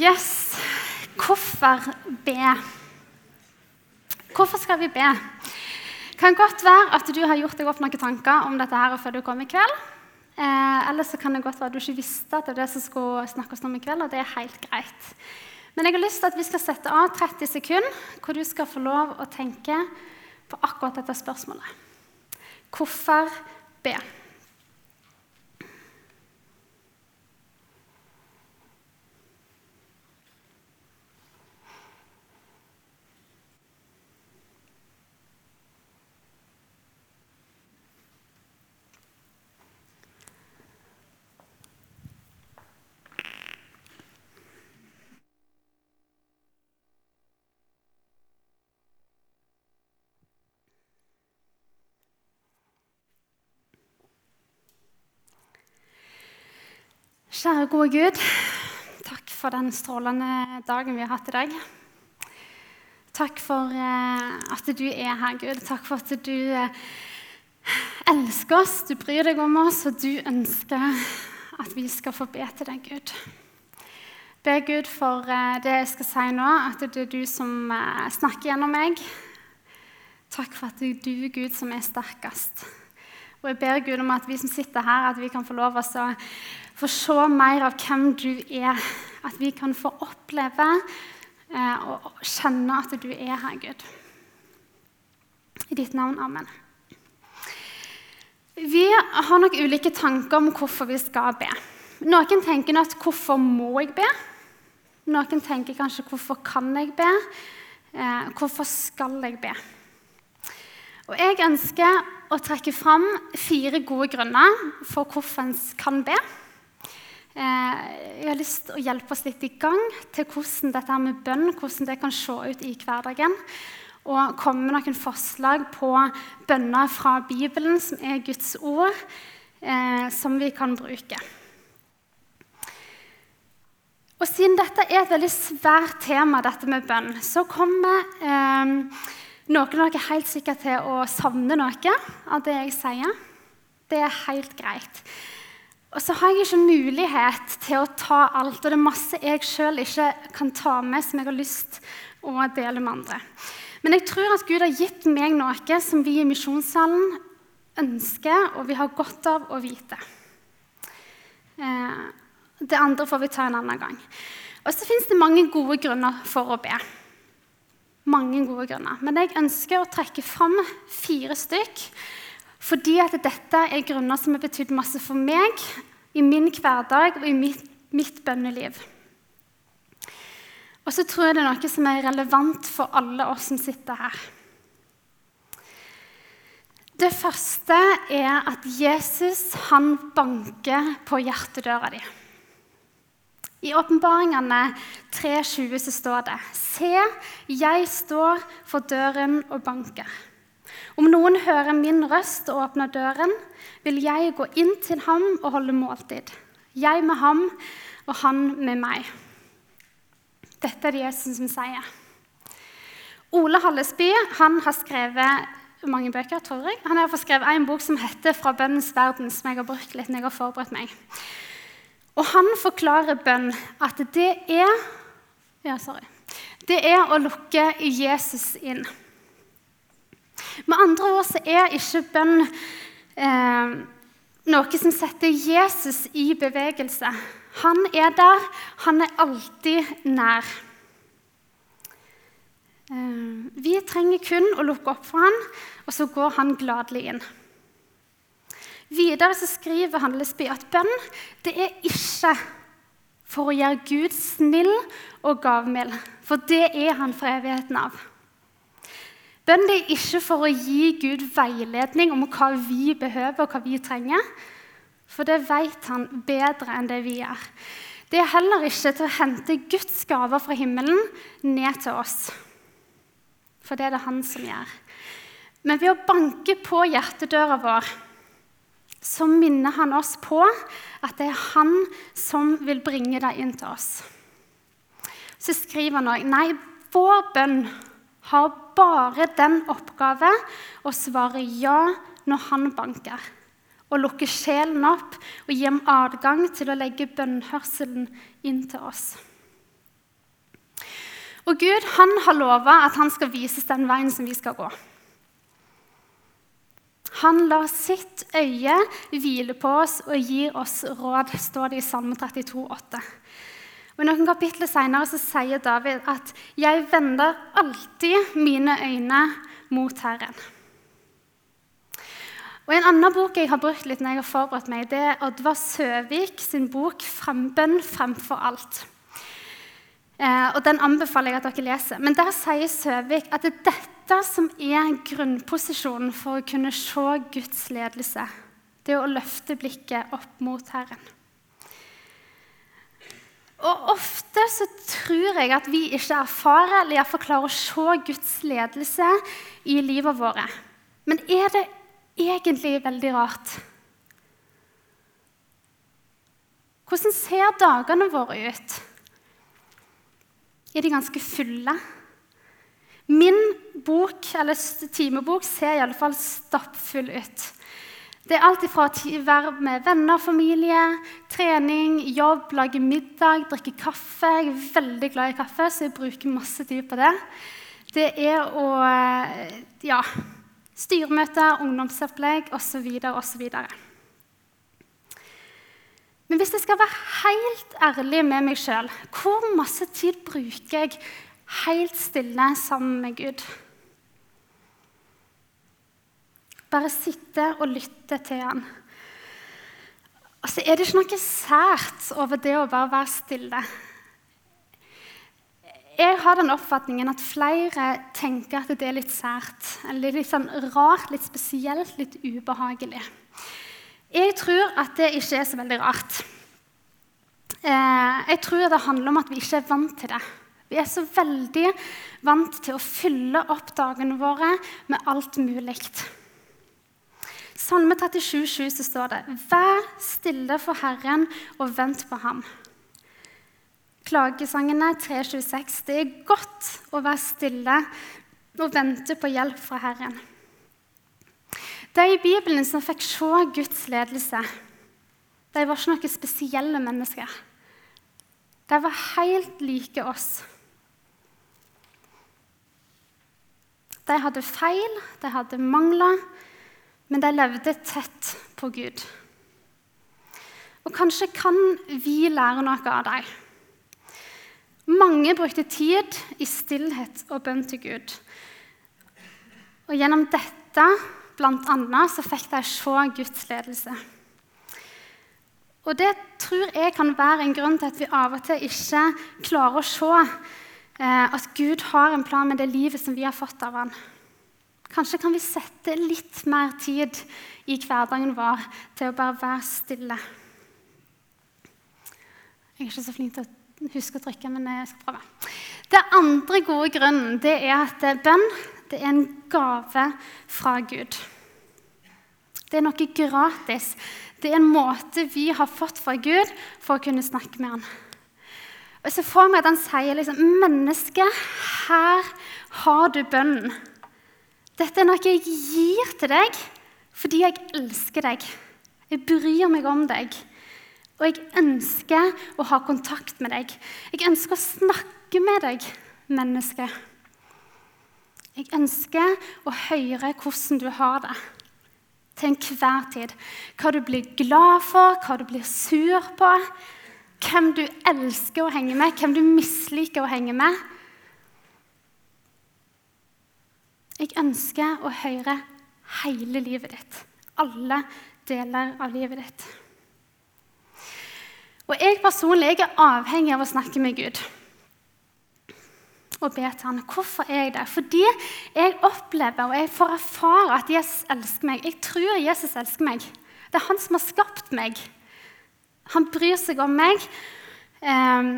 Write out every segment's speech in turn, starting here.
Yes. Hvorfor be? Hvorfor skal vi be? kan godt være at du har gjort deg opp noen tanker om dette her før du kom i kveld. Eh, eller så kan det godt være at du ikke visste at det var det som skulle snakkes om i kveld. og det er helt greit. Men jeg har lyst til at vi skal sette av 30 sekunder hvor du skal få lov å tenke på akkurat dette spørsmålet. Hvorfor be? Kjære gode Gud, takk for den strålende dagen vi har hatt i dag. Takk for eh, at du er her, Gud. Takk for at du eh, elsker oss, du bryr deg om oss, og du ønsker at vi skal få be til deg, Gud. Be Gud for eh, det jeg skal si nå, at det er du som snakker gjennom meg. Takk for at det er du, Gud, som er sterkest. Og jeg ber Gud om at vi som sitter her, at vi kan få lov til å få se mer av hvem du er. At vi kan få oppleve eh, og kjenne at du er her, Gud. I ditt navn. Amen. Vi har nok ulike tanker om hvorfor vi skal be. Noen tenker at 'hvorfor må jeg be?' Noen tenker kanskje hvorfor kan jeg be?' Eh, 'Hvorfor skal jeg be?' Og Jeg ønsker å trekke fram fire gode grunner for hvorfor en kan be. Eh, jeg har lyst til å hjelpe oss litt i gang til hvordan dette med bønn hvordan det kan se ut i hverdagen. Og komme med noen forslag på bønner fra Bibelen, som er Guds ord, eh, som vi kan bruke. Og Siden dette er et veldig svært tema, dette med bønn, så kommer eh, noen av dere helt sikkert til å savne noe av det jeg sier. Det er helt greit. Og så har jeg ikke mulighet til å ta alt, og det er masse jeg sjøl ikke kan ta med, som jeg har lyst å dele med andre. Men jeg tror at Gud har gitt meg noe som vi i Misjonssalen ønsker, og vi har godt av å vite. Eh, det andre får vi ta en annen gang. Og så fins det mange gode grunner for å be. Mange gode grunner. Men jeg ønsker å trekke fram fire stykk fordi at dette er grunner som har betydd masse for meg i min hverdag og i mitt, mitt bønneliv. Og så tror jeg det er noe som er relevant for alle oss som sitter her. Det første er at Jesus han banker på hjertedøra di. I åpenbaringene 3,20 så står det Se, jeg står for døren og banker. Om noen hører min røst og åpner døren, vil jeg gå inn til ham og holde måltid. Jeg med ham og han med meg. Dette er det Jesus som sier. Ole Hallesby han har skrevet mange bøker, tror jeg. Han har skrevet en bok som heter 'Fra bønnens verden', som jeg har brukt litt når jeg har forberedt meg. Og han forklarer bønn at det er ja, sorry, det er å lukke Jesus inn. Med andre ord så er ikke bønn eh, noe som setter Jesus i bevegelse. Han er der, han er alltid nær. Eh, vi trenger kun å lukke opp for han, og så går han gladelig inn. Videre så skriver Handlesby at bønn det er ikke for å gjøre Gud snill og gavmild, for det er han for evigheten av. Bønn er ikke for å gi Gud veiledning om hva vi behøver og hva vi trenger, for det vet han bedre enn det vi gjør. Det er heller ikke til å hente Guds gaver fra himmelen ned til oss, for det er det han som gjør. Men ved å banke på hjertedøra vår så minner han oss på at det er han som vil bringe deg inn til oss. Så skriver han òg Nei, vår bønn har bare den oppgave å svare ja når han banker. Og lukke sjelen opp og gi ham adgang til å legge bønnhørselen inn til oss. Og Gud han har lova at han skal vise oss den veien som vi skal gå. Han lar sitt øye hvile på oss og gir oss råd, står det i Salme 32, 8. Og Noen kapitler senere sier David at 'jeg vender alltid mine øyne mot Herren'. Og En annen bok jeg har brukt litt når jeg har forberedt meg, det er Oddvar Søvik sin bok 'Frambønn fremfor alt'. Eh, og Den anbefaler jeg at dere leser. Men der sier Søvik at det er dette som er grunnposisjonen for å kunne se Guds ledelse. Det er å løfte blikket opp mot Herren. Og Ofte så tror jeg at vi ikke erfarer eller iallfall klarer å se Guds ledelse i livet våre. Men er det egentlig veldig rart. Hvordan ser dagene våre ut? Er de ganske fulle? Min bok, eller timebok ser i alle fall stappfull ut. Det er alt fra å være med venner, familie, trening, jobb, lage middag, drikke kaffe. Jeg er veldig glad i kaffe, så jeg bruker masse tid på det. Det er å ja, styremøter, ungdomsopplegg osv. osv. Men hvis jeg skal være helt ærlig med meg sjøl, hvor masse tid bruker jeg helt stille sammen med Gud? Bare sitte og lytte til han. Altså, er det ikke noe sært over det å bare være stille? Jeg har den oppfatningen at flere tenker at det er litt sært. Eller litt sånn rart, litt spesielt, litt ubehagelig. Jeg tror at det ikke er så veldig rart. Eh, jeg tror det handler om at vi ikke er vant til det. Vi er så veldig vant til å fylle opp dagene våre med alt mulig. Salme 37, 37,7 så står det Vær stille for Herren og vent på ham. Klagesangene 326. Det er godt å være stille og vente på hjelp fra Herren. De i Bibelen som fikk se Guds ledelse, de var ikke noen spesielle mennesker. De var helt like oss. De hadde feil, de hadde mangler, men de levde tett på Gud. Og kanskje kan vi lære noe av dem. Mange brukte tid i stillhet og bønn til Gud. Og gjennom dette blant annet, så fikk de se Guds ledelse. Og det tror jeg kan være en grunn til at vi av og til ikke klarer å se at Gud har en plan med det livet som vi har fått av Han. Kanskje kan vi sette litt mer tid i hverdagen vår til å bare være stille. Jeg er ikke så flink til å huske å trykke, men jeg skal prøve. Det andre gode grunnen det er at bønn det er en gave fra Gud. Det er noe gratis. Det er en måte vi har fått fra Gud for å kunne snakke med han. Og Jeg ser for meg at han sier liksom, 'Menneske, her har du bønnen.' Dette er noe jeg gir til deg fordi jeg elsker deg. Jeg bryr meg om deg. Og jeg ønsker å ha kontakt med deg. Jeg ønsker å snakke med deg, menneske. Jeg ønsker å høre hvordan du har det til enhver tid. Hva du blir glad for, hva du blir sur på. Hvem du elsker å henge med, hvem du misliker å henge med. Jeg ønsker å høre hele livet ditt. Alle deler av livet ditt. Og jeg personlig jeg er avhengig av å snakke med Gud og be til han. Hvorfor er jeg det? Fordi jeg opplever og jeg får erfare at Jesus elsker meg. Jeg tror Jesus elsker meg. Det er han som har skapt meg. Han bryr seg om meg, um,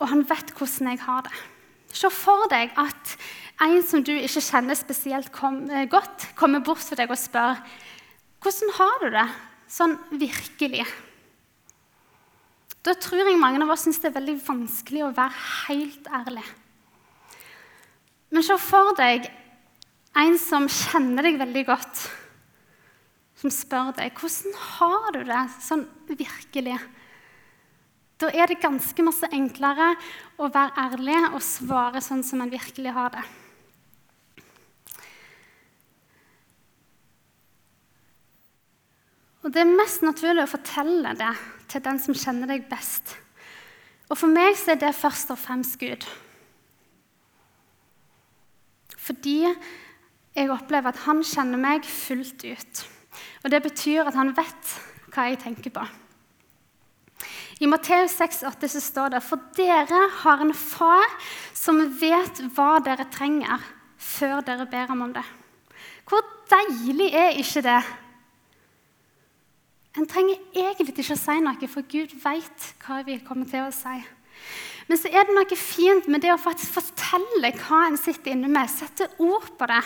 og han vet hvordan jeg har det. Se for deg at en som du ikke kjenner spesielt eh, godt, kommer bort til deg og spør hvordan har du det sånn virkelig. Da tror jeg mange av oss syns det er veldig vanskelig å være helt ærlig. Men se for deg en som kjenner deg veldig godt, som spør deg hvordan har du det sånn virkelig. Da er det ganske masse enklere å være ærlig og svare sånn som man virkelig har det. Og Det er mest naturlig å fortelle det til den som kjenner deg best. Og For meg så er det først og fremst Gud. Fordi jeg opplever at han kjenner meg fullt ut. Og Det betyr at han vet hva jeg tenker på. I Matteus 6,8 så står det For dere har en far som vet hva dere trenger, før dere ber ham om det. Hvor deilig er ikke det? En trenger egentlig ikke å si noe, for Gud vet hva vi kommer til å si. Men så er det noe fint med det å faktisk fortelle hva en sitter inne med, sette ord på det.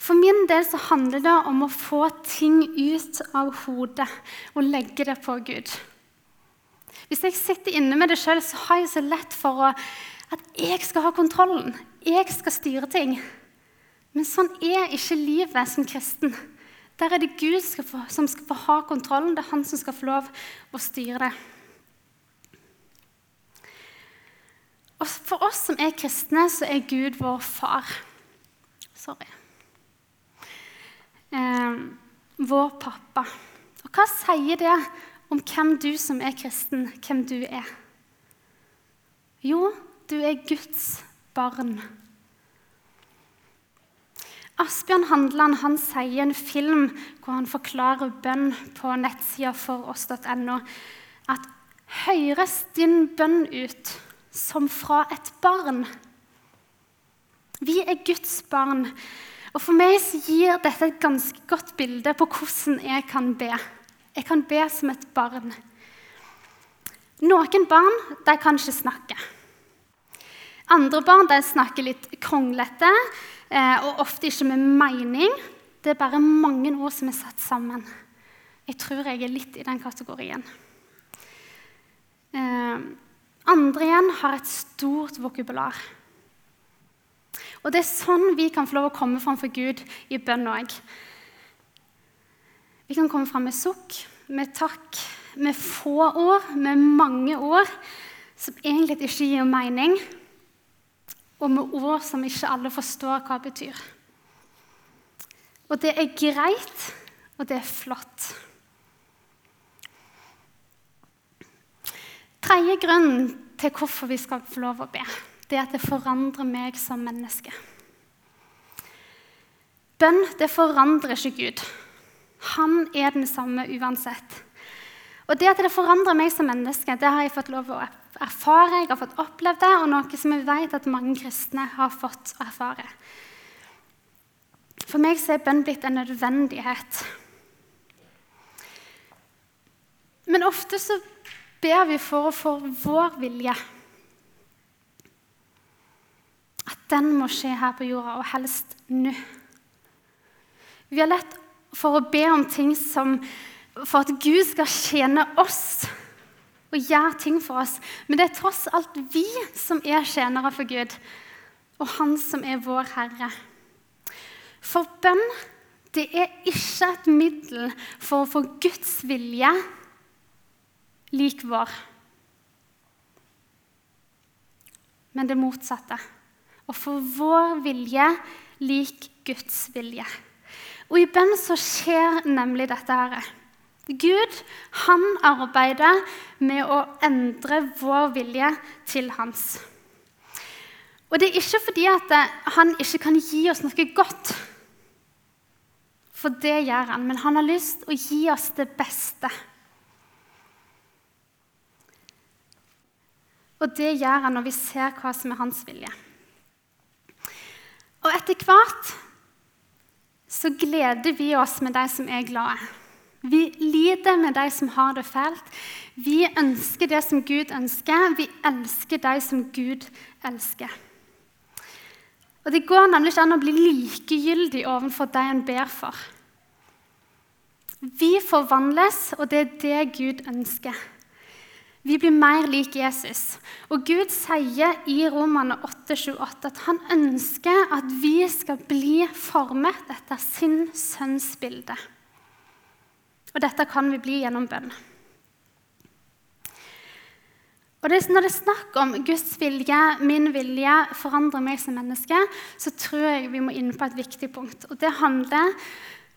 For min del så handler det om å få ting ut av hodet og legge det på Gud. Hvis jeg sitter inne med det sjøl, så har jeg så lett for å, at jeg skal ha kontrollen. Jeg skal styre ting. Men sånn er ikke livet som kristen. Der er det Gud skal få, som skal få ha kontrollen. Det er han som skal få lov å styre det. Og For oss som er kristne, så er Gud vår far. Sorry eh, vår pappa. Og hva sier det om hvem du som er kristen, hvem du er? Jo, du er Guds barn. Asbjørn Handland han sier i en film hvor han forklarer bønn på nettsida foross.no, at høres din bønn ut som fra et barn? Vi er Guds barn. Og For meg så gir dette et ganske godt bilde på hvordan jeg kan be. Jeg kan be som et barn. Noen barn de kan ikke snakke. Andre barn de snakker litt kronglete eh, og ofte ikke med mening. Det er bare mange ord som er satt sammen. Jeg tror jeg er litt i den kategorien. Eh, andre igjen har et stort vokabular. Og det er sånn vi kan få lov å komme fram for Gud i bønn òg. Vi kan komme fram med sukk, med takk, med få ord, med mange ord som egentlig ikke gir mening, og med ord som ikke alle forstår hva det betyr. Og det er greit, og det er flott. Tredje grunn til hvorfor vi skal få lov å be det er at det forandrer meg som menneske. Bønn det forandrer ikke Gud. Han er den samme uansett. Og det at det forandrer meg som menneske, det har jeg fått lov å erfare. Jeg har fått oppleve det, og noe som jeg vet at mange kristne har fått erfare. For meg så er bønn blitt en nødvendighet. Men ofte så ber vi for å få vår vilje den må skje her på jorda, og helst nå. Vi har lett for å be om ting som for at Gud skal tjene oss og gjøre ting for oss. Men det er tross alt vi som er tjenere for Gud, og Han som er vår Herre. For bønn det er ikke et middel for å få Guds vilje lik vår, men det motsatte og for vår vilje lik Guds vilje. Og I bønn så skjer nemlig dette. her. Gud han arbeider med å endre vår vilje til hans. Og det er ikke fordi at han ikke kan gi oss noe godt. For det gjør han, men han har lyst til å gi oss det beste. Og det gjør han når vi ser hva som er hans vilje. Og etter hvert så gleder vi oss med de som er glade. Vi lider med de som har det fælt. Vi ønsker det som Gud ønsker. Vi elsker de som Gud elsker. Og Det går nemlig ikke an å bli likegyldig overfor de en ber for. Vi forvandles, og det er det Gud ønsker. Vi blir mer lik Jesus. Og Gud sier i Romane 8,28 at han ønsker at vi skal bli formet etter sin sønns bilde. Og dette kan vi bli gjennom bønn. Og det, Når det er snakk om Guds vilje, min vilje, forandrer meg som menneske, så tror jeg vi må inn på et viktig punkt. Og Det handler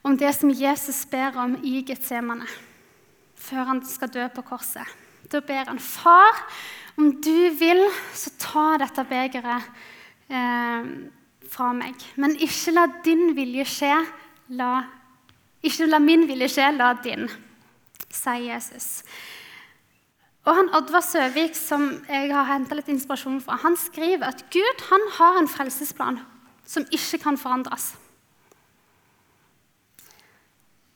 om det som Jesus ber om i Getsemane før han skal dø på korset. Da ber han far, om du vil, så ta dette begeret eh, fra meg. Men ikke la din vilje skje, la, ikke la min vilje skje, la din, sier Jesus. Og han Oddvar Søvik, som jeg har henta litt inspirasjon fra, han skriver at Gud han har en frelsesplan som ikke kan forandres.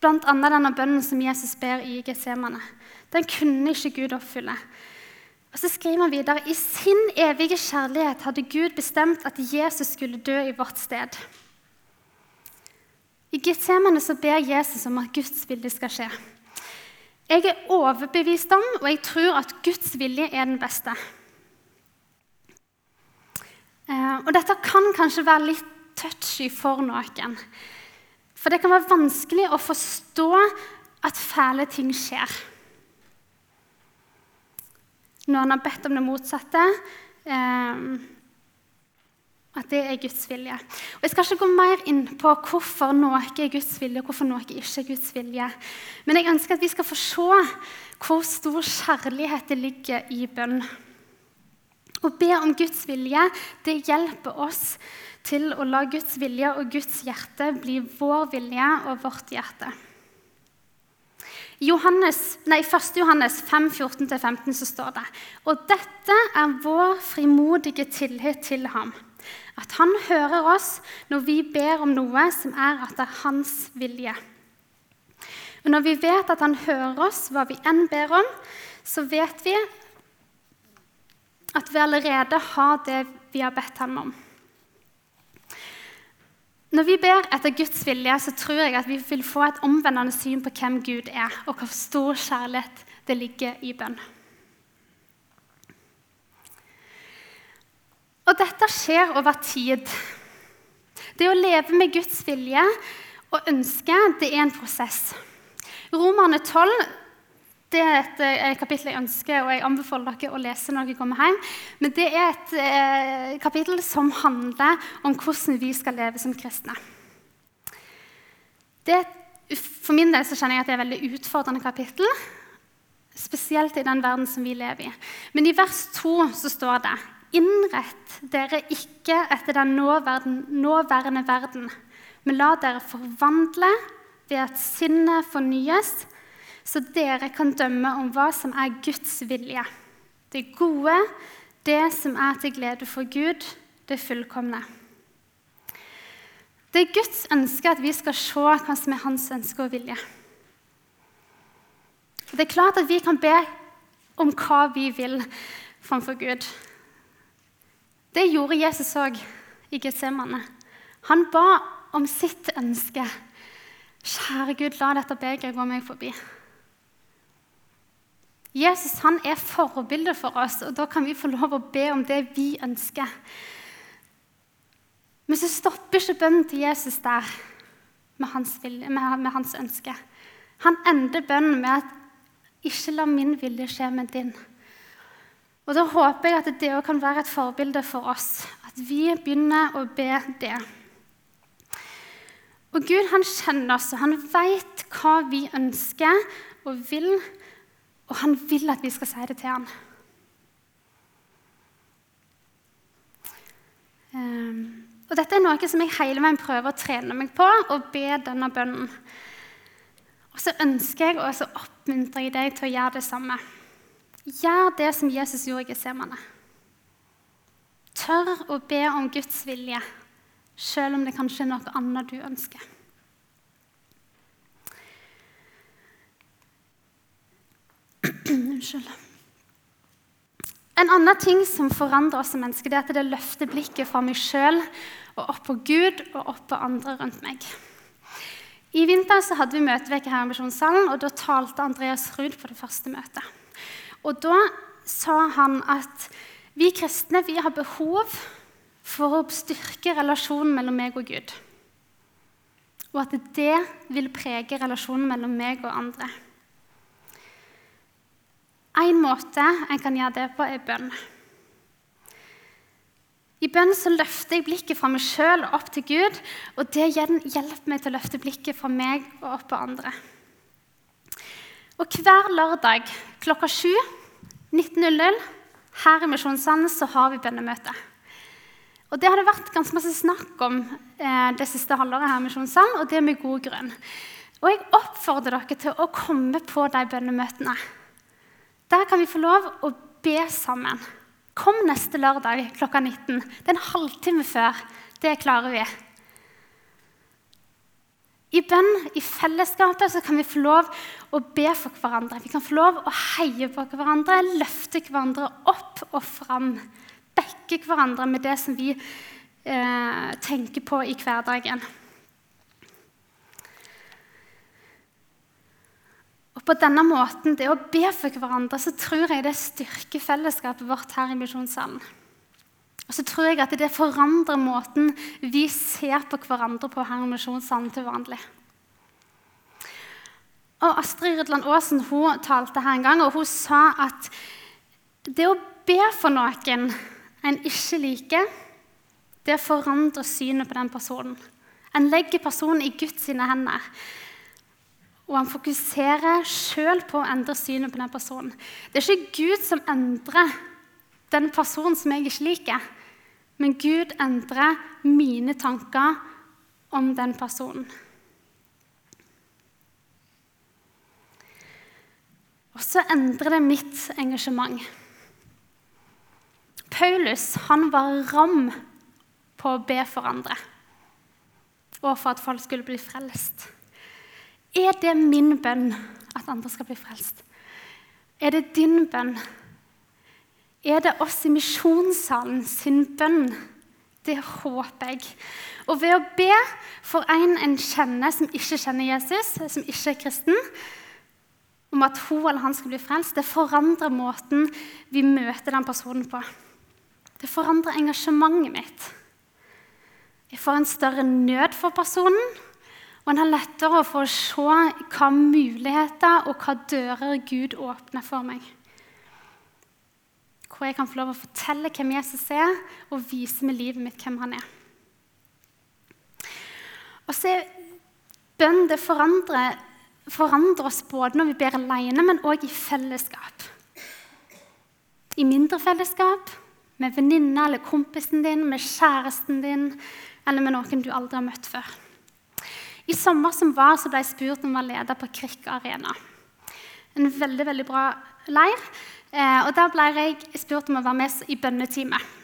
Blant annet denne bønnen som Jesus ber i Getsemane. Den kunne ikke Gud oppfylle. Og så skriver han videre i sin evige kjærlighet hadde Gud bestemt at Jesus skulle dø i vårt sted. I Getsemane så ber Jesus om at Guds vilje skal skje. Jeg er overbevist om, og jeg tror at Guds vilje er den beste. Eh, og dette kan kanskje være litt touchy for noen. For det kan være vanskelig å forstå at fæle ting skjer. Når han har bedt om det motsatte, eh, at det er Guds vilje. Og Jeg skal ikke gå mer inn på hvorfor noe er Guds vilje, og hvorfor noe ikke er Guds vilje. Men jeg ønsker at vi skal få se hvor stor kjærlighet det ligger i bønn. Å be om Guds vilje det hjelper oss til å la Guds vilje og Guds hjerte bli vår vilje og vårt hjerte. I Johannes, nei, 1. Johannes 5, 14-15 så står det Og dette er vår frimodige tillit til ham at han hører oss når vi ber om noe som er etter hans vilje. Og når vi vet at han hører oss hva vi enn ber om, så vet vi at vi allerede har det vi har bedt ham om. Når vi ber etter Guds vilje, så tror jeg at vi vil få et omvendende syn på hvem Gud er, og hvor stor kjærlighet det ligger i bønn. Og dette skjer over tid. Det å leve med Guds vilje og ønske, det er en prosess. Romerne 12 det er et, eh, kapittel jeg ønsker, og jeg anbefaler dere å lese når dere kommer hjem. Men det er et eh, kapittel som handler om hvordan vi skal leve som kristne. Det, for min del så kjenner jeg at det er et veldig utfordrende kapittel. Spesielt i den verden som vi lever i. Men i vers 2 så står det Innrett dere ikke etter den nåværende verden, men la dere forvandle ved at sinnet fornyes, så dere kan dømme om hva som er Guds vilje. Det gode, det som er til glede for Gud, det fullkomne. Det er Guds ønske at vi skal se hva som er hans ønske og vilje. Det er klart at vi kan be om hva vi vil framfor Gud. Det gjorde Jesus òg i Getsemane. Han ba om sitt ønske. Kjære Gud, la dette begeret gå meg forbi. Jesus han er forbildet for oss, og da kan vi få lov å be om det vi ønsker. Men så stopper ikke bønnen til Jesus der med hans, vilje, med, med hans ønske. Han ender bønnen med at 'ikke la min vilje skje, men din'. Og Da håper jeg at det òg kan være et forbilde for oss, at vi begynner å be det. Og Gud han kjenner oss, og han vet hva vi ønsker og vil, og han vil at vi skal si det til han. Um, og Dette er noe som jeg hele veien prøver å trene meg på, å be denne bønnen. Og så ønsker jeg og så oppmuntrer jeg deg til å gjøre det samme. Gjør det som Jesus gjorde i Getsemane. Tør å be om Guds vilje, selv om det kanskje er noe annet du ønsker. Unnskyld. En annen ting som forandrer oss som mennesker, det er at det løfter blikket fra meg sjøl og opp på Gud og opp på andre rundt meg. I vinter så hadde vi møteveke her i Misjonssalen, og da talte Andreas Ruud på det første møtet. Og da sa han at vi kristne vi har behov for å styrke relasjonen mellom meg og Gud. Og at det vil prege relasjonen mellom meg og andre. En måte en kan gjøre det på, er bønn. I bønn så løfter jeg blikket fra meg sjøl og opp til Gud, og det hjelper meg til å løfte blikket fra meg og opp på andre. Og hver lørdag klokka 7 19.00 her i Misjonssanden så har vi bønnemøte. Og Det har det vært ganske masse snakk om eh, det siste halvåret, her i Misjonssand, og det med god grunn. Og Jeg oppfordrer dere til å komme på de bønnemøtene. Der kan vi få lov å be sammen. Kom neste lørdag klokka 19. Det er en halvtime før. Det klarer vi. I bønn, i fellesskapet, så kan vi få lov å be for hverandre. Vi kan få lov å heie på hverandre, løfte hverandre opp og fram. Bekke hverandre med det som vi eh, tenker på i hverdagen. Og på denne måten, det å be for hverandre, så tror jeg det styrker fellesskapet vårt her i Misjonssalen. Og så tror jeg at det forandrer måten vi ser på hverandre på her i Misjonssalen til vanlig. Og Astrid Rydland Aasen hun talte her en gang, og hun sa at det å be for noen en ikke liker, det forandrer synet på den personen. En legger personen i Guds hender. Og han fokuserer sjøl på å endre synet på den personen. Det er ikke Gud som endrer den personen som jeg ikke liker, men Gud endrer mine tanker om den personen. Og så endrer det mitt engasjement. Paulus han var ram på å be for andre og for at folk skulle bli frelst. Er det min bønn at andre skal bli frelst? Er det din bønn? Er det oss i misjonssalen sin bønn? Det håper jeg. Og ved å be for en en kjenner som ikke kjenner Jesus, som ikke er kristen, om at hun eller han skal bli frelst, det forandrer måten vi møter den personen på. Det forandrer engasjementet mitt. Jeg får en større nød for personen. Og en har lettere for å se hva muligheter og hva dører Gud åpner for meg. Hvor jeg kan få lov å fortelle hvem Jesus er, og vise med livet mitt hvem han er. Og så er Bønn det forandrer, forandrer oss både når vi ber alene, men òg i fellesskap. I mindre fellesskap, med venninna eller kompisen din, med kjæresten din eller med noen du aldri har møtt før. I sommer som var, så ble jeg spurt om å leder på Krikk Arena. En veldig veldig bra leir. Eh, og Der ble jeg spurt om å være med i bønneteamet.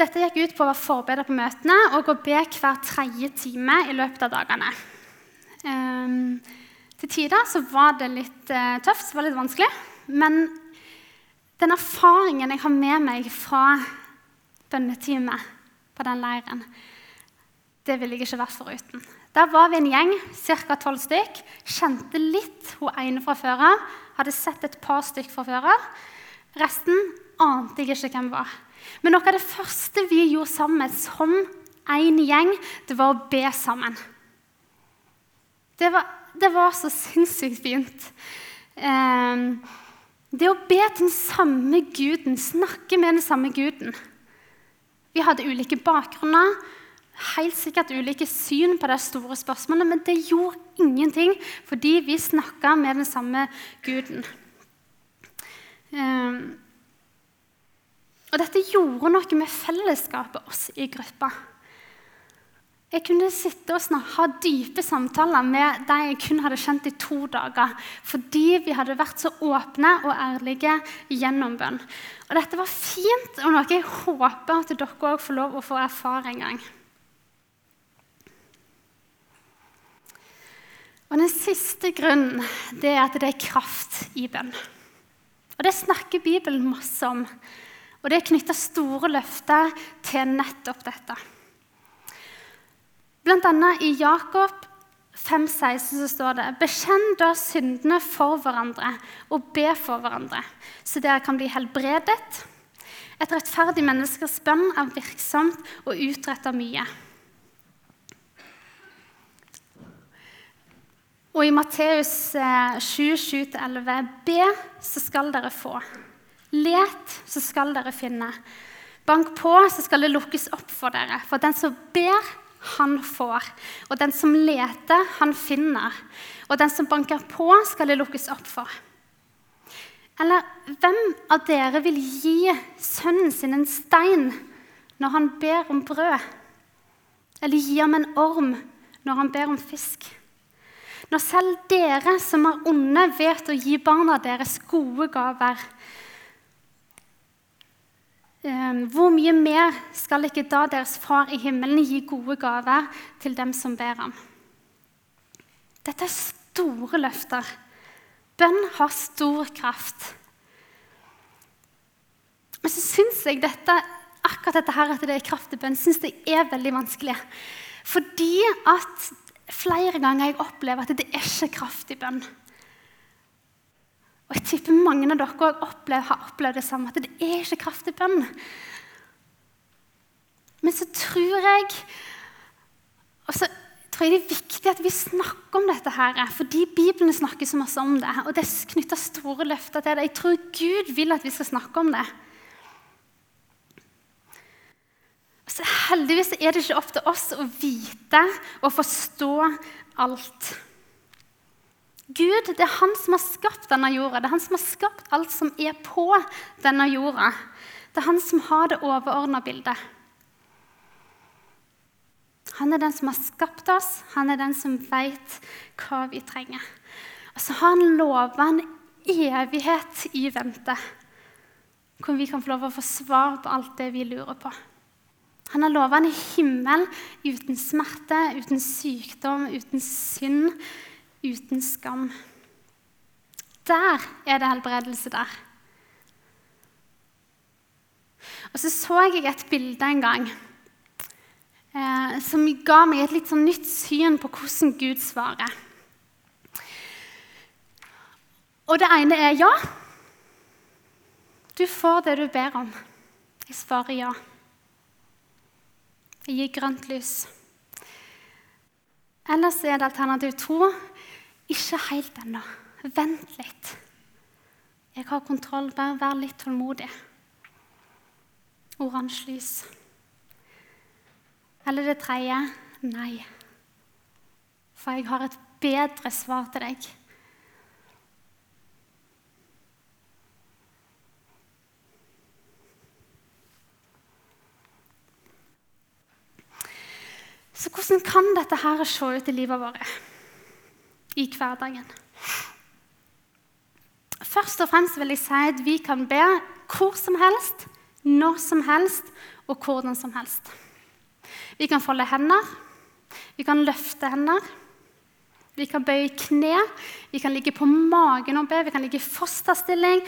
Dette gikk ut på å være forbereder på møtene og å be hver tredje time i løpet av dagene. Eh, til tider så var det litt eh, tøft, så var det litt vanskelig. Men den erfaringen jeg har med meg fra bønneteamet på den leiren, det ville jeg ikke vært foruten. Der var vi en gjeng, ca. tolv stykk. Kjente litt hun ene fra før av. Hadde sett et par stykk fra før av. Resten ante jeg ikke hvem var. Men noe av det første vi gjorde sammen som en gjeng, det var å be sammen. Det var, det var så sinnssykt fint. Eh, det å be til den samme guden, snakke med den samme guden. Vi hadde ulike bakgrunner helt sikkert ulike syn på de store spørsmålene, men det gjorde ingenting fordi vi snakka med den samme guden. Um, og dette gjorde noe med fellesskapet oss i gruppa. Jeg kunne sitte og ha dype samtaler med de jeg kun hadde kjent i to dager, fordi vi hadde vært så åpne og ærlige gjennom bønn. Og dette var fint, og noe jeg håper at dere òg får lov å få erfare en gang. Og Den siste grunnen det er at det er kraft i bønn. Og Det snakker Bibelen masse om. Og det er knytta store løfter til nettopp dette. Blant annet i Jakob 5,16 så står det Bekjenn da syndene for hverandre og be for hverandre, så dere kan bli helbredet. Et rettferdig menneskers bønn er virksomt og utretter mye. Og i Matteus 7, 7-11.: Be, så skal dere få. Let, så skal dere finne. Bank på, så skal det lukkes opp for dere. For den som ber, han får. Og den som leter, han finner. Og den som banker på, skal det lukkes opp for. Eller hvem av dere vil gi sønnen sin en stein når han ber om brød? Eller gi ham en orm når han ber om fisk? Når selv dere som er onde, vet å gi barna deres gode gaver, Ehm, hvor mye mer skal ikke da deres far i himmelen gi gode gaver til dem som ber ham? Dette er store løfter. Bønn har stor kraft. Men så syns jeg dette, akkurat dette her, at det er kraft i bønn, synes jeg er veldig vanskelig. Fordi at flere ganger jeg opplever at det er ikke kraft i bønn. Og jeg tipper mange av dere opplever, har opplevd det samme, at det er ikke kraft i bønn. Men så tror jeg og så tror jeg det er viktig at vi snakker om dette, her, fordi Bibelen snakker så masse om det. Og det er knytta store løfter til det. Jeg tror Gud vil at vi skal snakke om det. Så heldigvis er det ikke opp til oss å vite og forstå alt. Gud det er han som har skapt denne jorda. Det er han som har skapt alt som er på denne jorda. Det er han som har det overordna bildet. Han er den som har skapt oss, han er den som veit hva vi trenger. Og så har han lova en evighet i vente, hvor vi kan få lov å få svar på alt det vi lurer på. Han har lova en himmel uten smerte, uten sykdom, uten synd, uten skam. Der er det helbredelse der. Og så så jeg et bilde en gang eh, som ga meg et litt sånn nytt syn på hvordan Gud svarer. Og det ene er ja. Du får det du ber om. Jeg svarer ja. Jeg gir grønt lys. Ellers er det alternativ to. Ikke helt ennå. Vent litt. Jeg har kontroll. Bare vær litt tålmodig. Oransje lys. Eller det tredje nei. For jeg har et bedre svar til deg. Så hvordan kan dette her se ut i livet vårt? i hverdagen. Først og fremst vil jeg si at vi kan be hvor som helst, når som helst og hvordan som helst. Vi kan folde hender, vi kan løfte hender, vi kan bøye kne, vi kan ligge på magen og be, vi kan ligge i fosterstilling,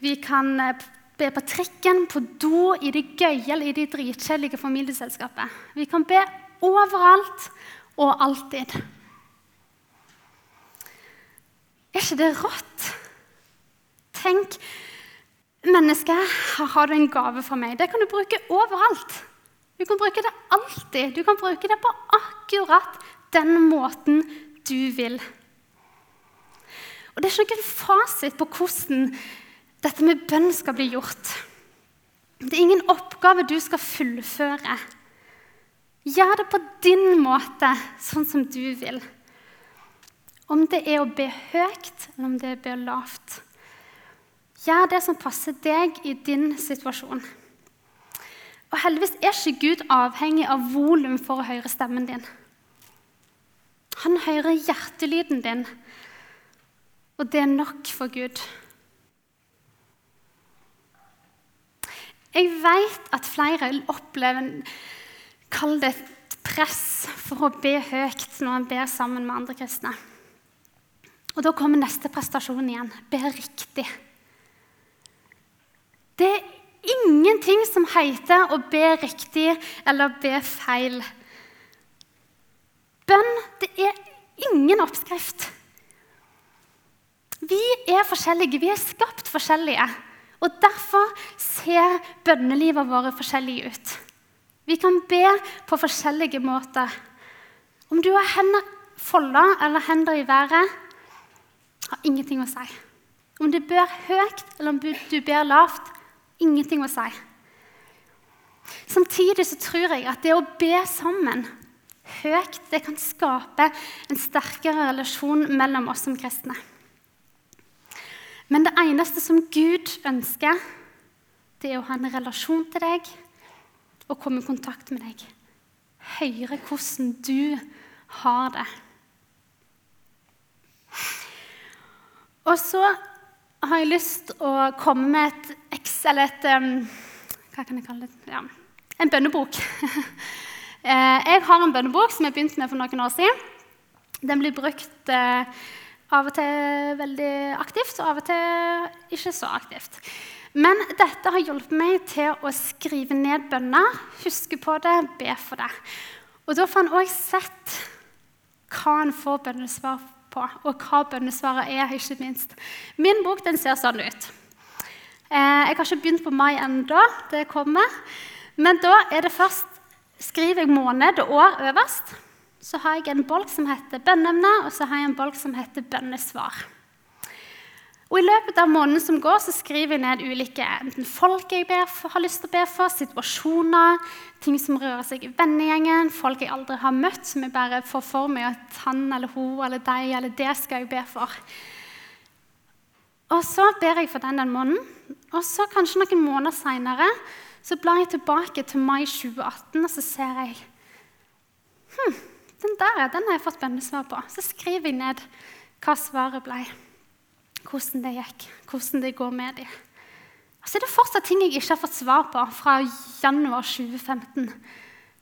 vi kan eh, be på trikken, på do, i det gøye eller i det dritkjedelige familieselskapet. Vi kan be overalt og alltid. Er ikke det rått? Tenk, menneske, har du en gave fra meg. Det kan du bruke overalt. Du kan bruke det alltid. Du kan bruke det på akkurat den måten du vil. Og Det er ikke noen fasit på hvordan dette med bønn skal bli gjort. Det er ingen oppgave du skal fullføre. Gjør det på din måte, sånn som du vil. Om det er å be høyt, eller om det er å be lavt. Gjør det som passer deg i din situasjon. Og Heldigvis er ikke Gud avhengig av volum for å høre stemmen din. Han hører hjertelyden din, og det er nok for Gud. Jeg vet at flere opplever kall det et press for å be høyt når en ber sammen med andre kristne. Og da kommer neste prestasjon igjen. Be riktig. Det er ingenting som heter å be riktig eller be feil. Bønn det er ingen oppskrift. Vi er forskjellige, vi er skapt forskjellige. Og Derfor ser bønnelivet våre forskjellig ut. Vi kan be på forskjellige måter. Om du har hender folda eller hender i været, har ingenting å si. Om du ber høyt eller om du ber lavt, ingenting å si. Samtidig så tror jeg at det å be sammen høyt det kan skape en sterkere relasjon mellom oss som kristne. Men det eneste som Gud ønsker, det er å ha en relasjon til deg og komme i kontakt med deg. Høre hvordan du har det. Og så har jeg lyst til å komme med et X, eller et Hva kan jeg kalle det? Ja, en bønnebok. Eh, jeg har en bønnebok som jeg begynte med for noen år siden. Den blir brukt eh, av og til veldig aktivt, og av og til ikke så aktivt. Men dette har hjulpet meg til å skrive ned bønner, huske på det, be for det. Og da får en òg sett hva en får bønnesvar på, og hva bønnesvaret er, ikke minst. Min bok den ser sånn ut. Eh, jeg har ikke begynt på mai ennå. Det kommer. Men da er det først skriver jeg måned og år øverst. Så har jeg en bolk som heter bønneemne, og så har jeg en bolk som heter bønnesvar. Og I løpet av måneden som går, så skriver jeg ned ulike enten folk jeg for, har lyst til å be for, situasjoner, ting som rører seg i vennegjengen, folk jeg aldri har møtt, som jeg bare får for meg at han eller hun eller deg eller det skal jeg be for. Og så ber jeg for den den måneden. Og så kanskje noen måneder seinere så blar jeg tilbake til mai 2018, og så ser jeg hm, den der den har jeg fått bønnesvar på. Så skriver jeg ned hva svaret ble, hvordan det gikk, hvordan det går med dem. Og så er det fortsatt ting jeg ikke har fått svar på fra januar 2015.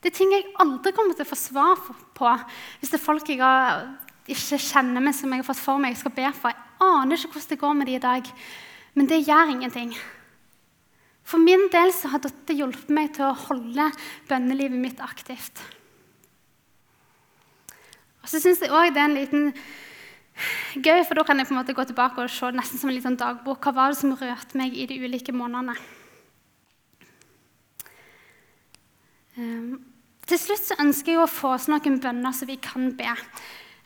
Det er ting jeg aldri kommer til å få svar på hvis det er folk jeg ikke kjenner meg, som jeg har fått for meg jeg skal be for. Jeg aner ikke hvordan det går med dem i dag, men det gjør ingenting. For min del så har dette hjulpet meg til å holde bønnelivet mitt aktivt. Og så syns jeg òg det er en liten gøy, for da kan jeg på en måte gå tilbake og se nesten som en liten dagbok. Hva var det som rørte meg i de ulike månedene? Um, til slutt så ønsker jeg å få oss noen bønner som vi kan be.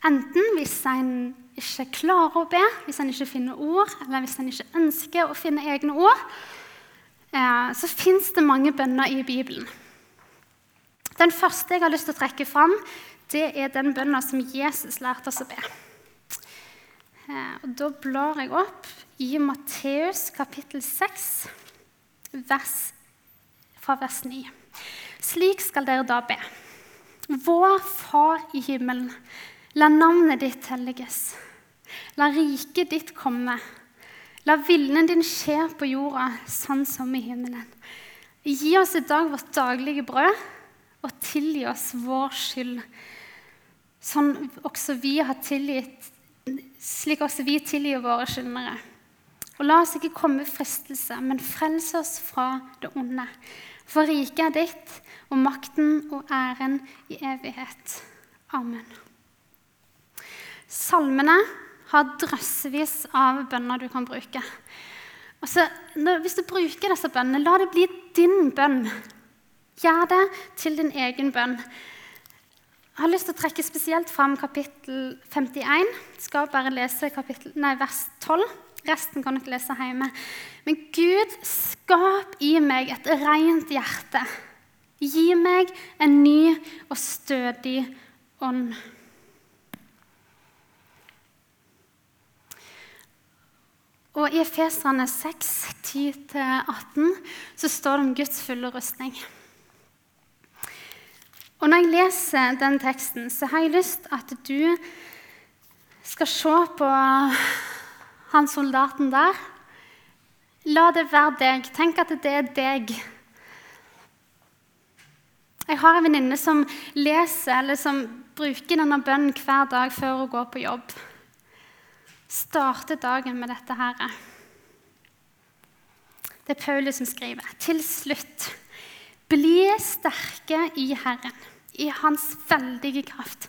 Enten hvis en ikke klarer å be, hvis en ikke finner ord, eller hvis en ikke ønsker å finne egne ord, Eh, så fins det mange bønner i Bibelen. Den første jeg har lyst til å trekke fram, det er den bønna som Jesus lærte oss å be. Eh, og da blar jeg opp i Matteus kapittel 6, vers, fra vers 9. Slik skal dere da be. Vår Far i himmelen, la navnet ditt helliges. La riket ditt komme. La viljen din skje på jorda, sånn som i himmelen. Gi oss i dag vårt daglige brød, og tilgi oss vår skyld, sånn også vi har tilgitt, slik også vi tilgir våre skyldnere. Og la oss ikke komme i fristelse, men frels oss fra det onde. For riket er ditt, og makten og æren i evighet. Amen. Salmene har drøssevis av bønner du kan bruke. Altså, hvis du bruker disse bønnene, la det bli din bønn. Gjør det til din egen bønn. Jeg har lyst til å trekke spesielt fram kapittel 51. Jeg skal bare lese kapittel, nei, vers 12. Resten kan dere lese hjemme. Men Gud, skap i meg et rent hjerte. Gi meg en ny og stødig ånd. Og I Efeserne 6, 10-18 så står det om Guds fulle rustning. Og Når jeg leser den teksten, så har jeg lyst at du skal se på han soldaten der. La det være deg. Tenk at det er deg. Jeg har en venninne som leser eller som bruker denne bønnen hver dag før hun går på jobb starte dagen med dette her. Det er Paulus som skriver. Til slutt, bli sterke i Herren, i Hans veldige kraft.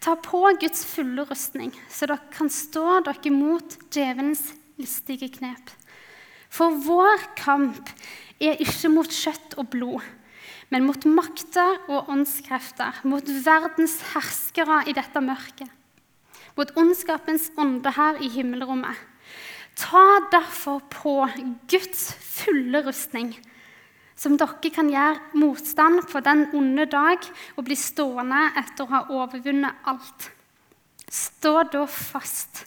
Ta på Guds fulle rustning, så dere kan stå dere mot djevelens listige knep. For vår kamp er ikke mot kjøtt og blod, men mot makter og åndskrefter, mot verdens herskere i dette mørket mot ondskapens ånde her i himmelrommet. Ta derfor på Guds fulle rustning, som dere kan gjøre motstand på den onde dag og bli stående etter å ha overvunnet alt. Stå da fast.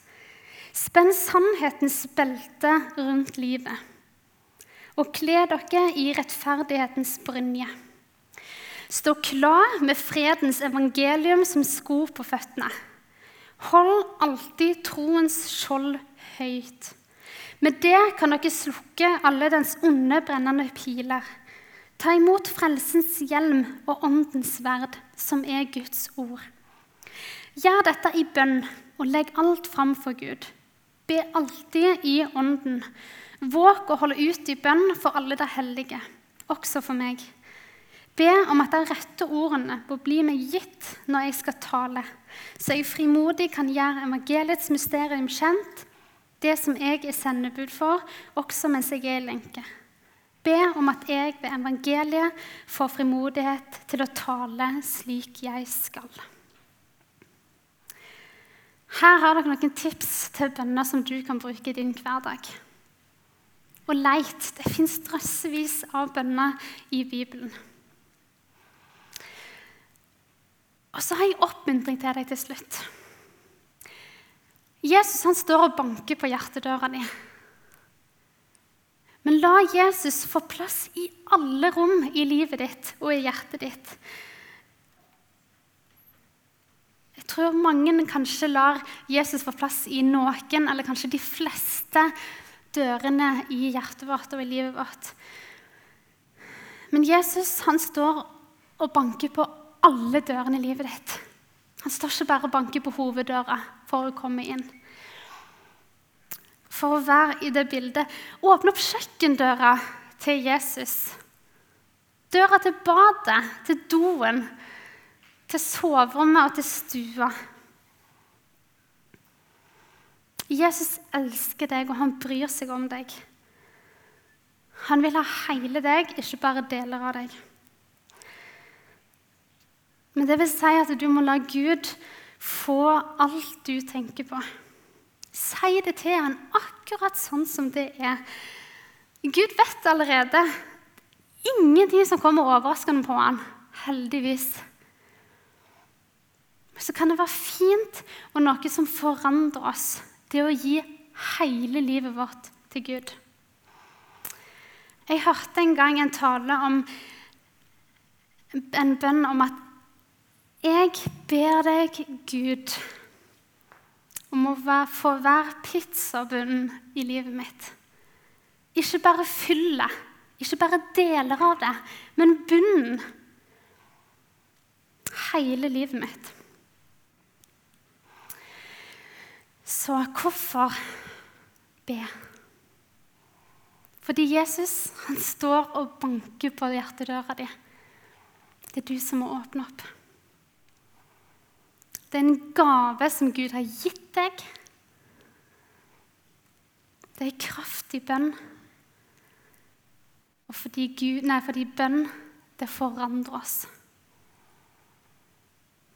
Spenn sannhetens belte rundt livet. Og kle dere i rettferdighetens brynje. Stå klar med fredens evangelium som sko på føttene. Hold alltid troens skjold høyt. Med det kan dere slukke alle dens onde, brennende piler. Ta imot frelsens hjelm og åndens sverd, som er Guds ord. Gjør dette i bønn og legg alt fram for Gud. Be alltid i ånden. Våg å holde ut i bønn for alle de hellige, også for meg. Be om at de rette ordene må bli meg gitt når jeg skal tale, så jeg frimodig kan gjøre evangeliets mysterium kjent, det som jeg er sendebud for, også mens jeg er i lenke. Be om at jeg ved evangeliet får frimodighet til å tale slik jeg skal. Her har dere noen tips til bønner som du kan bruke i din hverdag. Og leit. Det fins drøssevis av bønner i Bibelen. Og så har jeg oppmuntring til deg til slutt. Jesus han står og banker på hjertedøra di. Men la Jesus få plass i alle rom i livet ditt og i hjertet ditt. Jeg tror mange kanskje lar Jesus få plass i noen, eller kanskje de fleste dørene i hjertet vårt og i livet vårt. Men Jesus han står og banker på alle dørene i livet ditt. Han står ikke bare og banker på hoveddøra for å komme inn. For å være i det bildet. Åpne opp kjøkkendøra til Jesus. Døra til badet, til doen, til soverommet og til stua. Jesus elsker deg, og han bryr seg om deg. Han vil ha hele deg, ikke bare deler av deg. Men det vil si at du må la Gud få alt du tenker på. Si det til han akkurat sånn som det er. Gud vet allerede. Ingenting som kommer overraskende på han, heldigvis. Men så kan det være fint og noe som forandrer oss. Det å gi hele livet vårt til Gud. Jeg hørte en gang en tale om en bønn om at jeg ber deg, Gud, om å få hver pizzabunnen i livet mitt. Ikke bare fyllet, ikke bare deler av det, men bunnen. Hele livet mitt. Så hvorfor be? Fordi Jesus han står og banker på hjertedøra di. Det er du som må åpne opp. Det er en gave som Gud har gitt deg. Det er kraftig bønn. Og fordi, Gud, nei, fordi bønn, det forandrer oss.